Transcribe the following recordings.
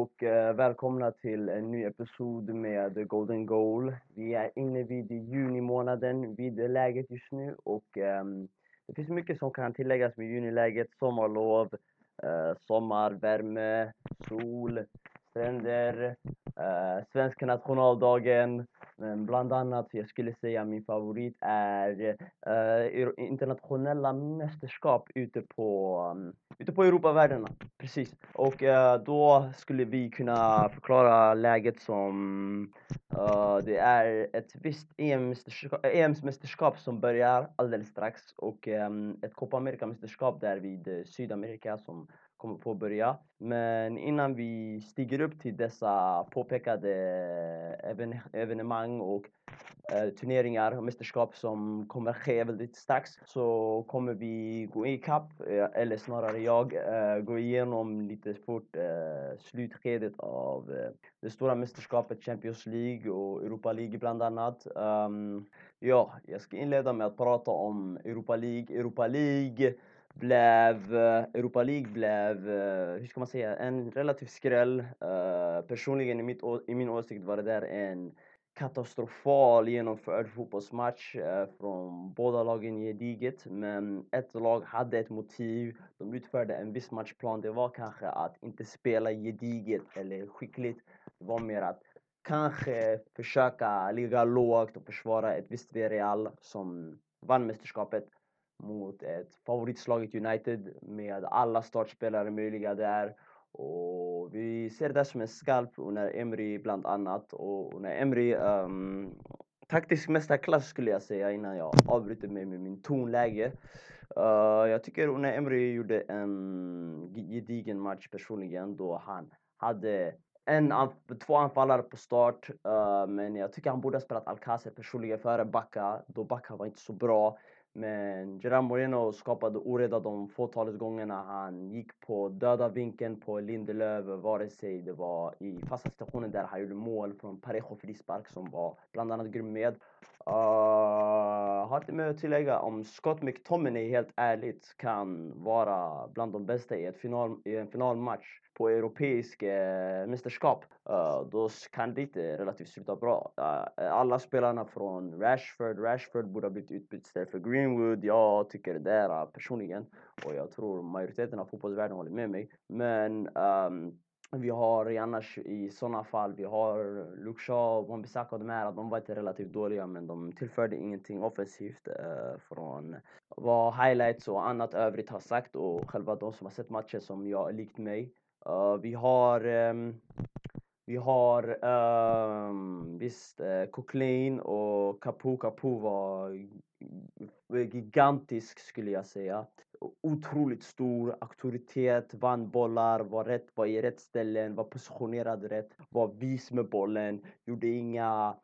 och eh, välkomna till en ny episod med Golden Goal. Vi är inne vid juni månaden vid läget just nu och eh, det finns mycket som kan tilläggas med juniläget. Sommarlov, eh, sommar, värme, sol, stränder, eh, svenska nationaldagen. Men bland annat, jag skulle säga min favorit är eh, internationella mästerskap ute på, um, ute på Europavärdena. Precis. Och eh, då skulle vi kunna förklara läget som eh, det är ett visst EM-mästerskap som börjar alldeles strax och eh, ett Copa America-mästerskap där vid eh, Sydamerika som kommer påbörja. Men innan vi stiger upp till dessa påpekade even evenemang och eh, turneringar och mästerskap som kommer ske väldigt strax så kommer vi gå ikapp, eh, eller snarare jag, eh, gå igenom lite fort eh, slutskedet av eh, det stora mästerskapet Champions League och Europa League bland annat. Um, ja, jag ska inleda med att prata om Europa League. Europa League blev, eh, Europa League blev, eh, hur ska man säga, en relativ skräll. Eh, personligen i, mitt, i min åsikt var det där en katastrofal genomförd fotbollsmatch från båda lagen gediget. Men ett lag hade ett motiv, de utförde en viss matchplan. Det var kanske att inte spela gediget eller skickligt. Det var mer att kanske försöka ligga lågt och försvara ett visst Real som vann mästerskapet mot ett favoritslaget United med alla startspelare möjliga där. Och vi ser det som en skalp under Emery bland annat. Och under Emery, um, taktisk mästarklass skulle jag säga innan jag avbryter mig med min tonläge. Uh, jag tycker Unai Emery gjorde en gedigen match personligen då han hade en, två anfallare på start, uh, men jag tycker han borde ha spelat Alcacer personligen före Backa, då Backa var inte så bra. Men Gerard Moreno skapade oreda de fåtalet gångerna han gick på döda vinkeln på Lindelöf, vare sig det var i fasta situationer där han gjorde mål från Parejo frispark som var bland annat grym med. Uh, har inte mer att tillägga om Scott McTominay helt ärligt kan vara bland de bästa i, ett final, i en finalmatch på europeiska eh, mästerskap, uh, då kan det inte relativt sluta bra. Uh, alla spelarna från Rashford, Rashford borde ha blivit utbytt istället för Greenwood. Jag tycker det där personligen och jag tror majoriteten av fotbollsvärlden håller med mig. Men um, vi har annars i sådana fall, vi har Luke Shaw, Wan-Bissaka och de här, de var inte relativt dåliga men de tillförde ingenting offensivt eh, från vad highlights och annat övrigt har sagt och själva de som har sett matchen som jag, likt mig, Uh, vi har um, vi har um, visst uh, Coquelin och Capu. Capu var gigantisk skulle jag säga. Otroligt stor auktoritet, vann bollar, var rätt, var i rätt ställen, var positionerad rätt, var vis med bollen, gjorde inga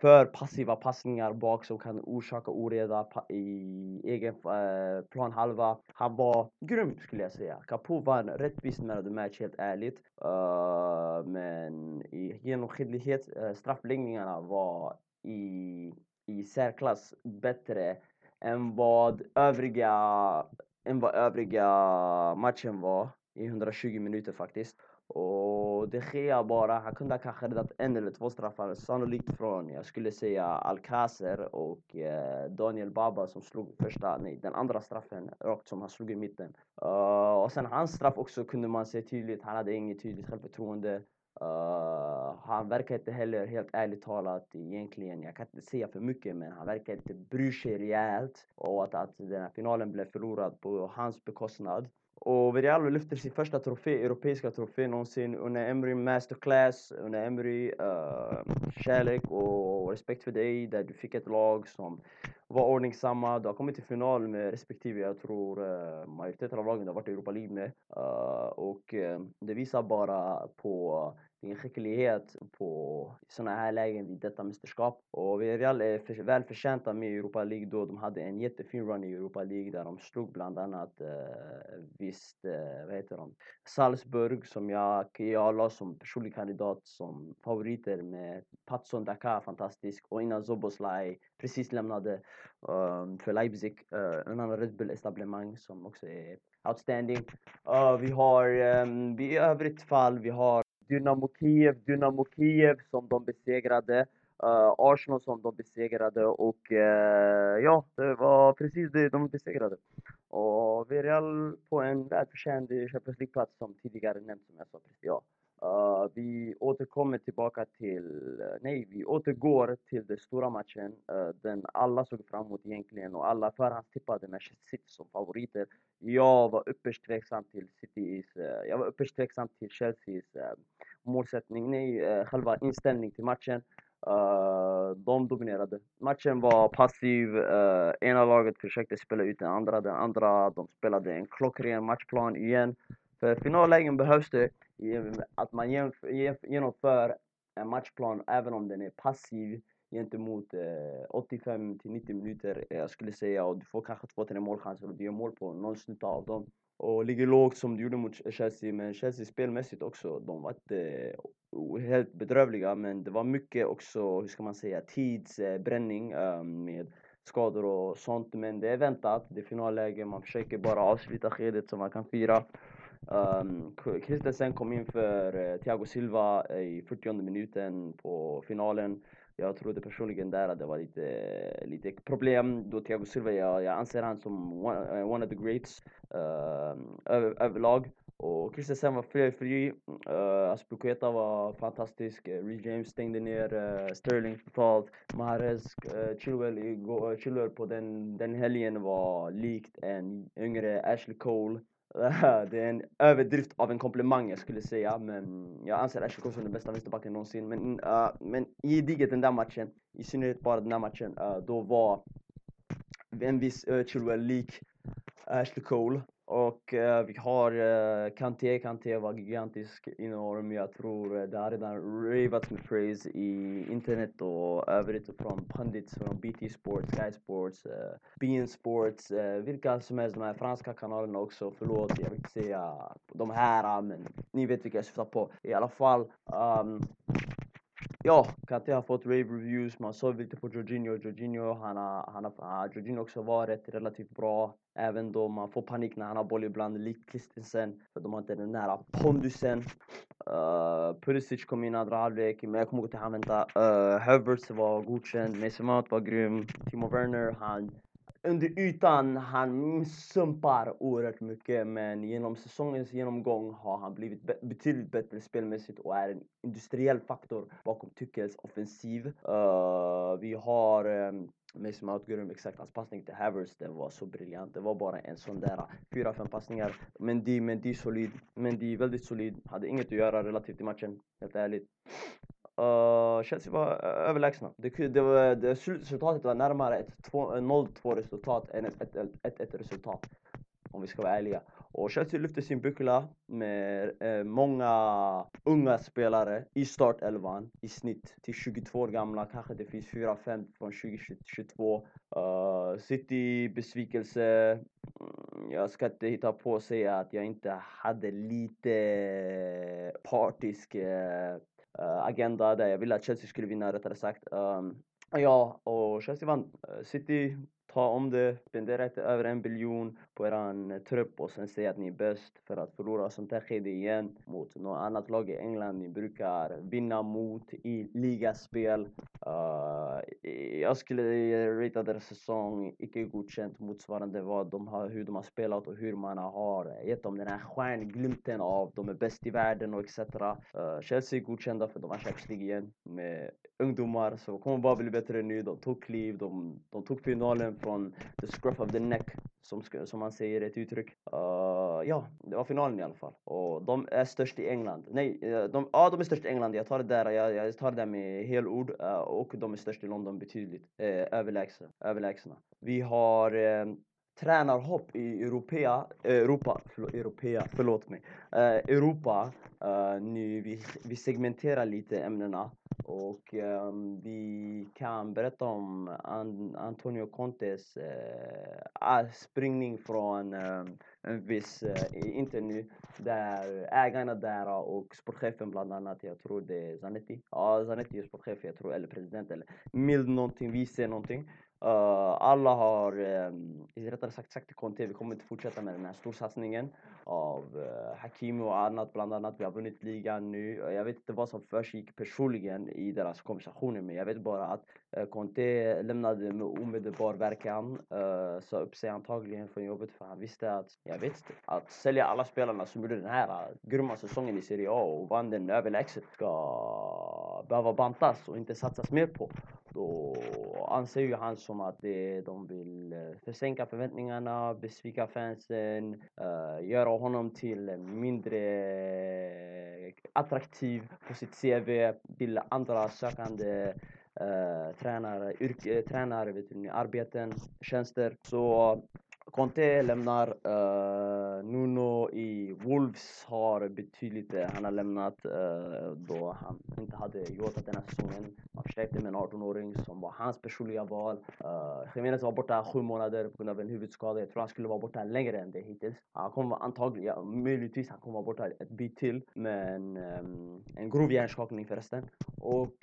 för passiva passningar bak som kan orsaka oreda i egen äh, planhalva. Han var grym skulle jag säga. Capo vann rättvist med the match helt ärligt. Uh, men i genomskinlighet, uh, straffläggningarna var i, i särklass bättre än vad övriga, än vad övriga matchen var i 120 minuter faktiskt. Och de Gea bara, han kunde kanske räddat en eller två straffar, sannolikt från, jag skulle säga Alcacer och eh, Daniel Baba som slog första, nej den andra straffen rakt som han slog i mitten. Uh, och sen hans straff också kunde man se tydligt, han hade inget tydligt självförtroende. Uh, han verkar inte heller, helt ärligt talat egentligen, jag kan inte säga för mycket men han verkar inte bry sig rejält. Och att, att den här finalen blev förlorad på hans bekostnad. Och Villarreal lyfter sin första trofé, europeiska trofé någonsin. under Emery masterclass, Under Emery uh, kärlek och respekt för dig där du fick ett lag som var ordningsamma. Du har kommit till final med respektive, jag tror eh, majoriteten av lagen du har varit i Europa League med. Uh, och uh, det visar bara på din skicklighet på sådana här lägen vid detta mästerskap. Och Villarreal är eh, för, väl förtjänta med Europa League då. De hade en jättefin run i Europa League där de slog bland annat eh, visst, eh, vad heter de? Salzburg som jag, jag la som personlig kandidat som favoriter med Patson Daka, fantastisk. Och innan Zoboslaj precis lämnade um, för Leipzig, uh, en annan Red Bull-etablemang som också är outstanding. Uh, vi har um, i övrigt fall, vi har Dynamo Kiev, Dynamo Kiev som de besegrade. Uh, Arsenal som de besegrade och uh, ja, det var precis det de besegrade. Och Villarreal på en välförtjänt Champions League-plats som tidigare nämnts som jag sa precis. Ja. Uh, vi återkommer tillbaka till, eh, nej vi återgår till den stora matchen. Uh, den alla såg fram emot egentligen och alla förhandstippade Manchester City som favoriter. Jag var ypperst tveksam till Citys, eh, jag var ypperst tveksam till Chelseas målsättning, nej själva inställning till matchen. de dominerade. Matchen var passiv, ena laget försökte spela ut den andra, den andra de spelade en klockren matchplan igen. För finallägen behövs det att man genomför en matchplan även om den är passiv gentemot eh, 85 till 90 minuter jag skulle säga och du får kanske två, tre målchanser och du gör mål på någon snutt av dem. Och ligger lågt som du gjorde mot Chelsea, men Chelsea spelmässigt också, de var inte eh, helt bedrövliga men det var mycket också, hur ska man säga, tidsbränning ehm, med skador och sånt. Men det är väntat, det är finalläge, man försöker bara avsluta skedet så man kan fira. Um, Christensen kom in för uh, Thiago Silva i 40 minuten på finalen. Jag trodde personligen där att det var lite, lite problem då Thiago Silva, jag, jag anser han som one, eh, one of the greats uh, över, överlag. Och Christensen var fri, fri. Uh, Aspilicueta var fantastisk. Uh, Reece James stängde ner uh, Sterling totalt. Mahrez, uh, Chilwell, uh, Chilwell på den, den helgen var likt en yngre Ashley Cole. det är en överdrift av en komplimang jag skulle säga, men jag anser Ashley Cole som den bästa vänsterbacken någonsin. Men, uh, men i diget den där matchen, i synnerhet bara den där matchen, uh, då var en viss eh, uh, Chilwell lik Ashley Cole. Och eh, vi har eh, Kanté, Kanté var gigantisk, enorm. Jag tror eh, det har redan ravats med praise i internet och övrigt från pundits från BT Sports, Sky Sports, eh, BN Sports, eh, vilka som helst, de här franska kanalerna också. Förlåt, jag vill inte säga de här, men ni vet vilka jag syftar på. I alla fall, um, Ja, Kanté har fått rave reviews, man såg lite på Jorginho, Jorginho, han har, han har, ah, Jorginho också varit relativt bra. Även då man får panik när han har boll ibland, likt Christensen, för de har inte den nära pondusen. Uh, Pulisic kom in andra halvlek, men jag kommer ihåg att han väntade. Uh, eh, Havertz var godkänd, Mason Mount var grym, Timo Werner, han under ytan, han sumpar oerhört mycket men genom säsongens genomgång har han blivit be betydligt bättre spelmässigt och är en industriell faktor bakom Tuchels offensiv. Uh, vi har um, Mason Mount grym, exakt hans passning till Havers, den var så briljant. Det var bara en sån där fyra, fem passningar. Men Mendy solid, Mendy är väldigt solid. Hade inget att göra relativt i matchen, helt ärligt. Uh, Chelsea var uh, överlägsna. Det, det, var, det, resultatet var närmare ett 0-2 eh, resultat än ett 1-1 resultat. Om vi ska vara ärliga. Och Chelsea lyfte sin buckla med eh, många unga spelare i startelvan i snitt till 22 år gamla. Kanske det finns 4-5 från 2022. Uh, eh, City besvikelse. Mm, jag ska inte hitta på att säga att jag inte hade lite partisk eh, Eh, agenda där jag ville att Chelsea skulle vinna rättare sagt. Um, ja, och Chelsea vann. Eh, City ta om det, spendera inte över en biljon på eran eh, trupp och sen säga att ni är bäst för att förlora sånt här skede igen mot något annat lag i England ni brukar vinna mot i ligaspel. Uh, jag skulle rita deras säsong icke godkänt motsvarande vad de har, hur de har spelat och hur man har gett dem den här stjärnglimten av de är bäst i världen och etc. Uh, eh, Chelsea är godkända för de har Champions League igen med ungdomar så kommer bara bli bättre nu. De tog kliv, de, de tog finalen från the scruff of the neck som, som man säger ett uttryck. Uh, ja, det var finalen i alla fall. Och de är störst i England. Nej, eh, de, ja, de är störst i England. Jag tar det där, jag, jag tar det där med helord. Uh, eh, och de är störst i London betydligt uh, överlägsna. överlägsna. Vi har uh, tränarhopp i Europea, eh, Europa, förlåt, Europea, förlåt mig. Uh, Europa, uh, nu vi, vi segmenterar lite ämnena och um, vi kan berätta om An Antonio Contes uh, springning från ehm, en viss uh, intervju där ägarna där och sportchefen bland annat, jag tror det är Zanetti. Ja, Zanetti är sportchef, jag tror, eller president eller mild någonting, vice någonting. Uh, alla har, um, rättare sagt sagt till Conte, vi kommer inte fortsätta med den här storsatsningen av eh, uh, Hakimi och annat bland annat. Vi har vunnit ligan nu. Eh, jag vet inte vad som försiggick personligen i deras konversationer men jag vet bara att uh, Conte lämnade med omedelbar verkan. Uh, sa upp sig antagligen från jobbet för han visste att, jag vet inte, att sälja alla spelarna som gjorde den här grymma säsongen i Serie A och vann den överlägset ska behöva bantas och inte satsas mer på. Då anser ju han som att det, de vill eh, försänka förväntningarna, besvika fansen, uh, göra honom till mindre eh, attraktiv på sitt CV till andra sökande uh, tränare, yrke, tränare, vet ni, arbeten, tjänster. Så Conte lämnar, uh, Nuno i Wolves har betydligt, eh, han har lämnat uh, då han inte hade gjort den här säsongen. Han förstärkte med en 18-åring som var hans personliga val. Uh, Jiménez var borta sju månader på grund av en huvudskada. Jag tror han skulle vara borta längre än det hittills. Han kommer antagligen, ja, möjligtvis han kommer vara borta ett bit till. Men um, en grov hjärnskakning förresten. Och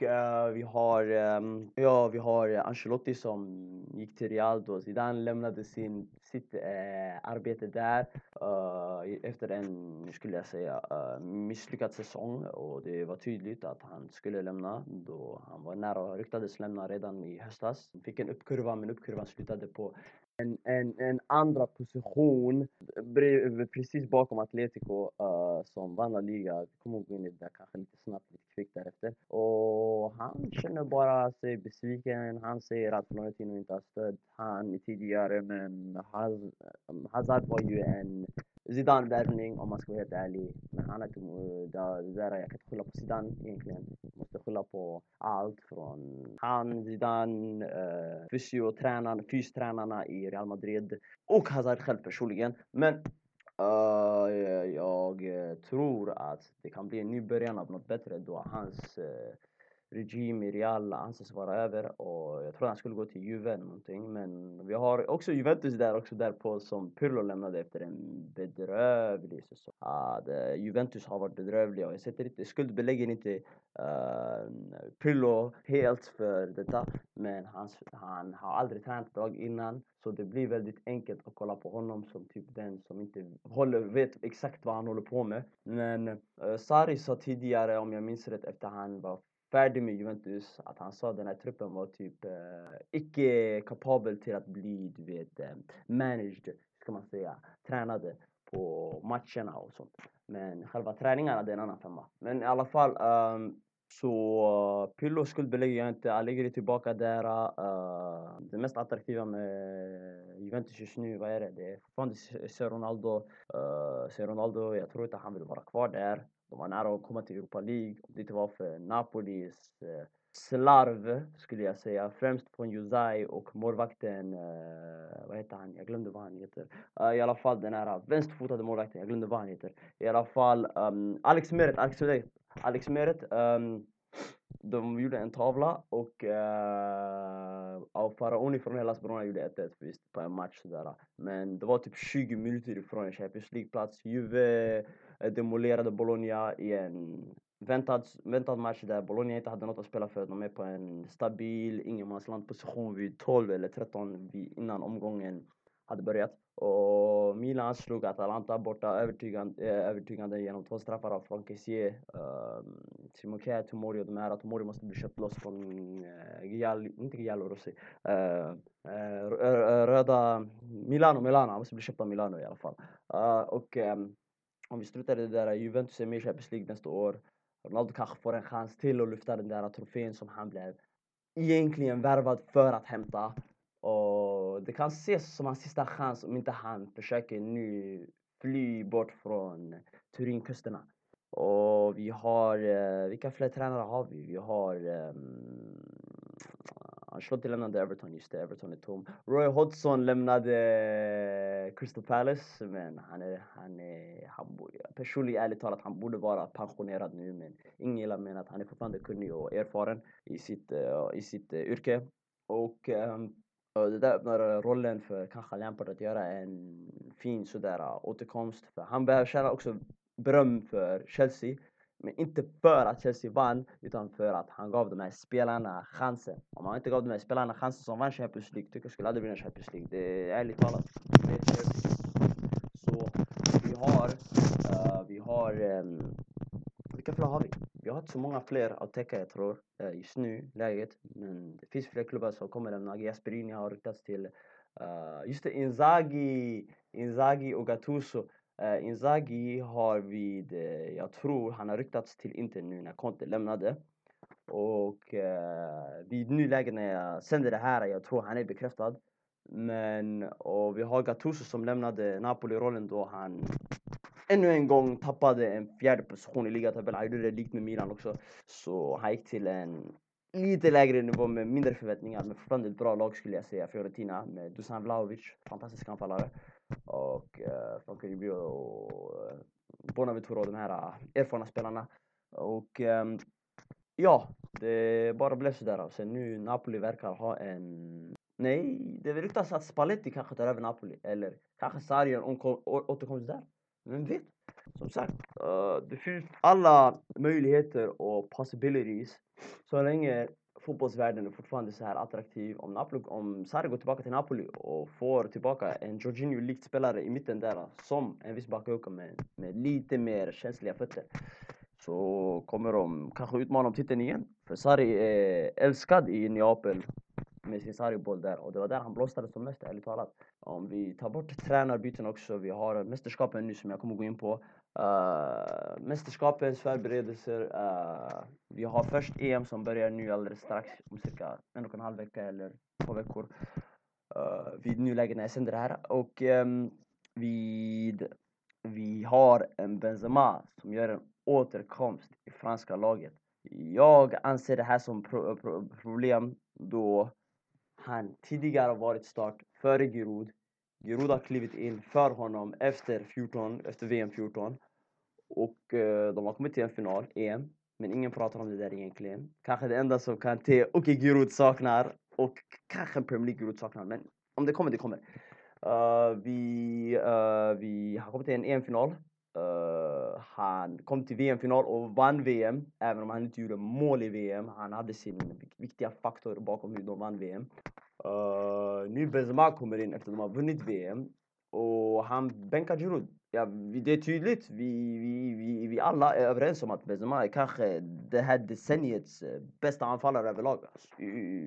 vi har, um, ja vi har Ancelotti som gick till Real då Zidane lämnade sin sitt eh, arbete där eh, efter en, skulle jag säga, eh, misslyckad säsong och det var tydligt att han skulle lämna då han var nära och ryktades lämna redan i höstas. Han fick en uppkurva men uppkurvan slutade på en, en, en andra position precis bakom Atletico uh, som vann La Liga. Vi kommer gå in i det kanske lite snabbt, lite kvickt därefter. Och han känner bara sig besviken. Han säger att Florentino inte har stött han tidigare men Hazard var ju en Zidane-värvning om man ska vara helt ärlig. Men han är inte, där, jag kan inte skylla på Zidane egentligen. Måste på allt från han, Zidane, eh, fysiotränarna, fystränarna i Real Madrid och Hazard själv personligen. Men uh, jag tror att det kan bli en ny början av något bättre då hans uh, regim i Real anses vara över och jag tror han skulle gå till Juve eller någonting men vi har också Juventus där också därpå som Pirlo lämnade efter en bedrövlig säsong. Ah, det, Juventus har varit bedrövliga och jag sätter inte, skuldbelägger inte uh, Pirlo helt för detta men han, han har aldrig tränat bra innan så det blir väldigt enkelt att kolla på honom som typ den som inte håller, vet exakt vad han håller på med. Men uh, Sarri sa tidigare, om jag minns rätt, efter han var färdig med Juventus, att han sa att den här truppen var typ eh, icke kapabel till att bli, du vet, eh, managed, ska man säga, tränade på matcherna och sånt. Men själva träningarna, det är en annan femma. Men i alla fall, um, så uh, Pirlo skuldbelägger jag inte, Allegri tillbaka där. Uh, det mest attraktiva med Juventus just nu, vad är det? Det är fortfarande Ronaldo. Uh, Ronaldo, jag tror inte han vill vara kvar där. De var nära att komma till Europa League. Om det inte var för Napolis eh, slarv, skulle jag säga. Främst från Juzai och målvakten, eh, vad heter han? Jag glömde vad han heter. Uh, I alla fall den här vänsterfotade målvakten, jag glömde vad han heter. I alla fall um, Alex Meret, Alex, Alex Meret. Um, de gjorde en tavla och eh, uh, av Faraoni från Hellas Verona gjorde 1-1 visst på en match sådär. Men det var typ 20 minuter ifrån en Champions League-plats. Juve eh, demolerade Bologna i en väntad, väntad match där Bologna inte hade något att spela för. De är på en stabil ingenmansland-position vid 12 eller 13 innan omgången hade börjat. Och Milan slog Atalanta borta övertygande, eh, övertygande genom två straffar av Frank Kessier. Uh, ehm, Simon Tomori och de här. Tomori måste bli köpt loss från eh, uh, Gial, inte Giallo Rossi. Uh, uh, röda Milano, Milano. Han måste bli köpt av Milano i alla fall. Uh, och um, om vi slutar det där, Juventus är med i Champions League nästa år. Ronaldo kanske får en chans till att lyfta den där trofén som han blev egentligen värvad för att hämta. Och det kan ses som hans sista chans om inte han försöker nu fly bort från Turinkusterna. Och vi har, eh, vilka fler tränare har vi? Vi har ehm, um, Ancelotti lämnade Everton, just det, Everton är tom. Roy Hodgson lämnade Crystal Palace, men han är, han är, han borde, personligen ärligt talat, han borde vara pensionerad nu, men ingen gillar menar att han är fortfarande kunnig och erfaren i sitt, uh, i sitt uh, yrke. Och um, det där öppnar rollen för kanske Lampard att göra en fin sådär återkomst. För han behöver känna också beröm för Chelsea Men inte för att Chelsea vann, utan för att han gav de här spelarna chansen. Om han inte gav de här spelarna chansen som vann Champions League, tycker jag skulle aldrig vinna Champions League. Det är ärligt talat. Så vi har, uh, vi har, um, vilka fler har vi? Vi har inte så många fler att täcka jag tror, eh, just nu, läget. Men det finns fler klubbar som kommer lämna. Gasperini har ryktats till, uh, just det, Inzaghi, Inzaghi och Gattuso. Uh, Inzaghi har vid, uh, jag tror han har ryktats till Inter nu när Conte lämnade. Och uh, vid nuläget när jag sänder det här, jag tror han är bekräftad. Men, och vi har Gattuso som lämnade Napoli-rollen då han ännu en gång tappade en fjärde position i ligatabellen. Han gjorde det likt med Milan också. Så han gick till en lite lägre nivå med mindre förväntningar, men fortfarande ett bra lag skulle jag säga. Fiorentina med Dusan Vlahovic, fantastisk anfallare. Och eh, från Kiribio och eh, Bonaventura och de här eh, erfarna spelarna. Och eh, ja, det bara blev sådär. Sen alltså. nu Napoli verkar ha en Nej, det ryktas att Spalletti kanske tar över Napoli. Eller kanske Sarri återkomst där. Vem vet? Som sagt, uh, det finns alla möjligheter och possibilities. Så länge fotbollsvärlden är fortfarande så här attraktiv. Om, Napoli, om Sarri går tillbaka till Napoli och får tillbaka en Jorginho-likt spelare i mitten där som en viss bakåka med, med lite mer känsliga fötter. Så kommer de kanske utmana om titeln igen. För Sarri är älskad i Neapel med sin sargboll där och det var där han blåstade som mest ärligt talat. Om vi tar bort tränarbyten också, vi har mästerskapen nu som jag kommer gå in på. Uh, mästerskapens förberedelser. Uh, vi har först EM som börjar nu alldeles strax om cirka en och en halv vecka eller två veckor. Uh, vid nuläget när jag sänder det här. Och um, vid, vi har en Benzema som gör en återkomst i franska laget. Jag anser det här som pro pro problem då han tidigare varit start före Giroud. Giroud har klivit in för honom efter 14, efter VM 14. Och eh, de har kommit till en final, EM. Men ingen pratar om det där egentligen. Kanske det enda som kan te, och Giroud saknar. Och kanske Premier League Giroud saknar. Men om det kommer, det kommer. Uh, vi, uh, vi har kommit till en EM-final. Uh, eh, han kom till VM-final och vann VM, även om han inte gjorde mål i VM. Han hade sin viktiga faktor bakom hur de vann VM. Uh, nu Benzema kommer in efter att de har vunnit VM och han bänkar Giroud. Ja, det är tydligt, vi, vi, vi, vi alla är överens om att Benzema är kanske det här decenniets bästa anfallare överlag.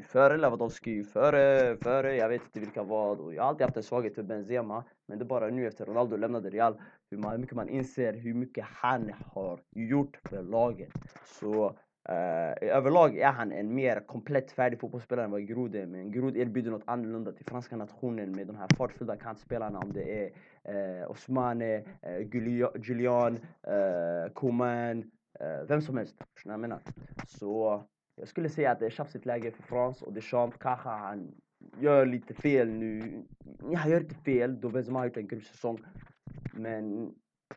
Före Lewandowski, före, före jag vet inte vilka vad. Och jag har alltid haft en svaghet för Benzema. Men det är bara nu efter Ronaldo lämnade Real hur, hur mycket man inser hur mycket han har gjort för laget. Så Uh, överlag är han en mer komplett färdig fotbollsspelare än vad Giroud är. Men Giroud erbjuder något annorlunda till franska nationen med de här fartfyllda kantspelarna. Om det är eh, uh, Osmane, uh, eh, Julian, uh, Coman, uh, vem som helst. Förstår jag menar? Så jag skulle säga att det är tjafsigt läge för Frans och Deschamps kanske han gör lite fel nu. Ja, han gör inte fel då Benzema har gjort en grym säsong. Men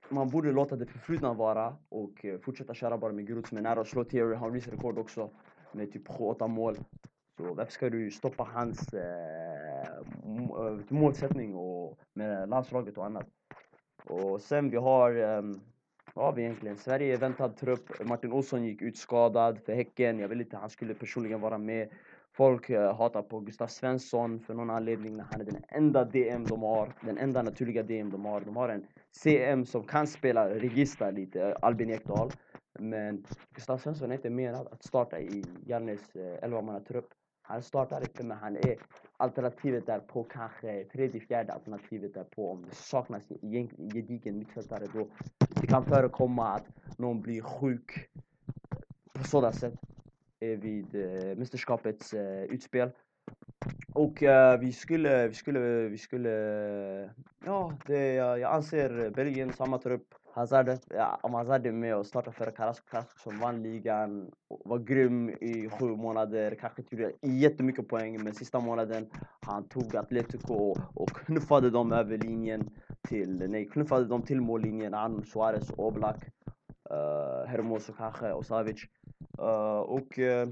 man borde låta det förflutna vara och eh, fortsätta köra bara med Giroud som är nära att slå Thierry Henrys rekord också med typ 7-8 mål. Så varför ska du stoppa hans eh, eh målsättning och med landslaget och annat? Och sen vi har, eh, vad har vi egentligen? Sverige väntad trupp. Martin Olsson gick ut skadad för Häcken. Jag vill inte, han skulle personligen vara med. Folk eh, hatar på Gustav Svensson för någon anledning. när Han är den enda DM de har. Den enda naturliga DM de har. De har en CM som kan spela Regista lite, Albin Ekdal. Men Gustav Svensson är inte menad att starta i Jannes eh, elvamannatrupp. 11-mannatrupp. Han startar inte men han är alternativet där på kanske tredje, fjärde alternativet där på om det saknas gedigen mittfältare då. Det kan förekomma att någon blir sjuk på sådant sätt vid eh, mästerskapets eh, utspel. Och eh, vi skulle, vi skulle, vi skulle, eh, ja, det, jag, jag anser Belgien samma trupp. Hazard, ja, om Hazard är med och startar för Carrasco, Carrasco som vann ligan, var grym i sju månader, kanske inte gjorde jättemycket poäng, men sista månaden han tog Atletico och knuffade dem över linjen till, nej, knuffade dem till mållinjen, han, Suarez Oblak, uh, Hermoso kanske och Uh, och uh,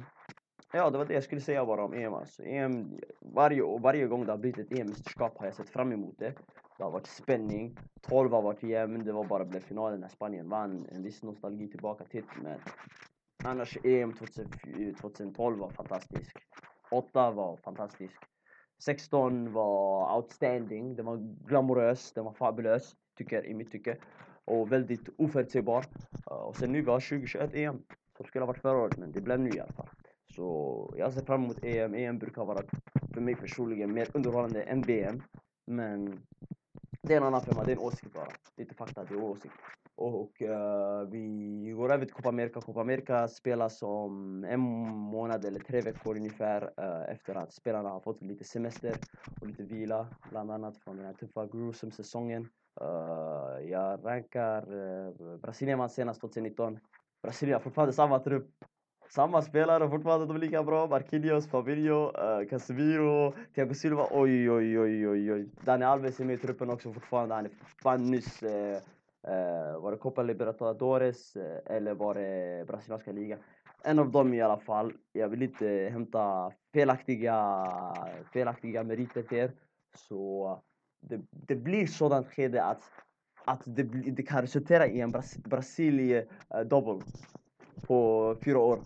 ja, det var det jag skulle säga bara om EM. Alltså. EM varje, varje gång det har blivit ett EM-mästerskap har jag sett fram emot det. Det har varit spänning. 12 har varit jämn. Det var bara blev finalen när Spanien vann. En viss nostalgi tillbaka till. Men annars EM 2012 var fantastisk. 8 var fantastisk. 16 var outstanding. Den var glamorös. Den var fabulös. Tycker, i mitt tycke. Och väldigt oförutsägbar. Eh, och sen nu vi har 2021 EM. Som skulle ha varit förra året men det blev nu i alla fall. Så jag ser fram emot EM. EM brukar vara för mig personligen mer underhållande än VM. Men det är en annan femma, det är en åsikt bara. Det är inte fakta, det är åsikt. Och uh, vi går över till Copa America. Copa America spelas om en månad eller tre veckor ungefär uh, efter att spelarna har fått lite semester och lite vila, bland annat från den här tuffa gruesome säsongen. Uh, eh, jag rankar Brasilien vann senast 2019. Brasilien har fortfarande samma trupp samma spelare fortfarande, de är lika bra. Marquinhos, Fabinho, uh, Casemiro, Thiago Silva. Oj, oj, oj, oj, oj. Dani Alves är med i truppen också fortfarande. Han är fan nyss... Uh, uh, var det Copa Libertadores uh, eller var det brasilianska ligan? En av dem i alla fall. Jag vill inte hämta felaktiga, felaktiga meriter till er. Så det, det blir sådant skede att, att det, det kan resultera i en Bras Brasilien-double eh, på fyra år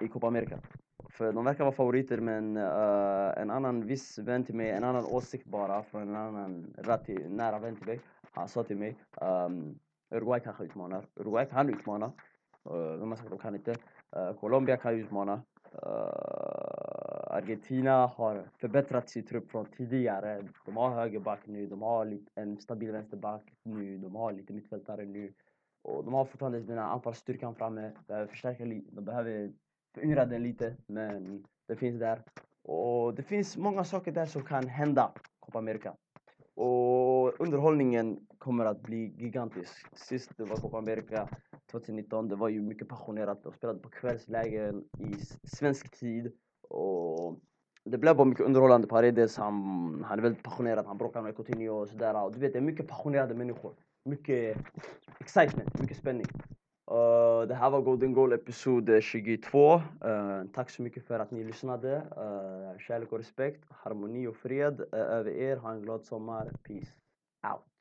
i Copa America. För de verkar vara favoriter men uh, en annan viss vän till mig, en annan åsikt bara från en annan rätt nära vän till mig. Han sa till mig um, Uruguay kanske utmanar. Uruguay kan utmana. Uh, de har sagt att de kan inte? Uh, Colombia kan utmana. Uh, Argentina har förbättrat sin trupp från tidigare. De har högerback nu, de har en stabil vänsterback nu, de har lite mittfältare nu. Och de har fortfarande den här anfallsstyrkan framme, behöver förstärka lite, de behöver föryngra den lite, men det finns där. Och det finns många saker där som kan hända Copa America. Och underhållningen kommer att bli gigantisk. Sist det var Copa America 2019, det var ju mycket passionerat. De spelade på kvällslägen i svensk tid. Och det blev bara mycket underhållande. Paredes, han, han är väldigt passionerad, han bråkar med Coutinho och sådär. Och du vet, det är mycket passionerade människor. Mycket excitement, mycket spänning. Uh, det här var Golden Goal episod 22. Uh, eh, tack så mycket för att ni lyssnade. Uh, kärlek och respekt, harmoni och fred uh, över er. Ha en glad sommar. Peace out.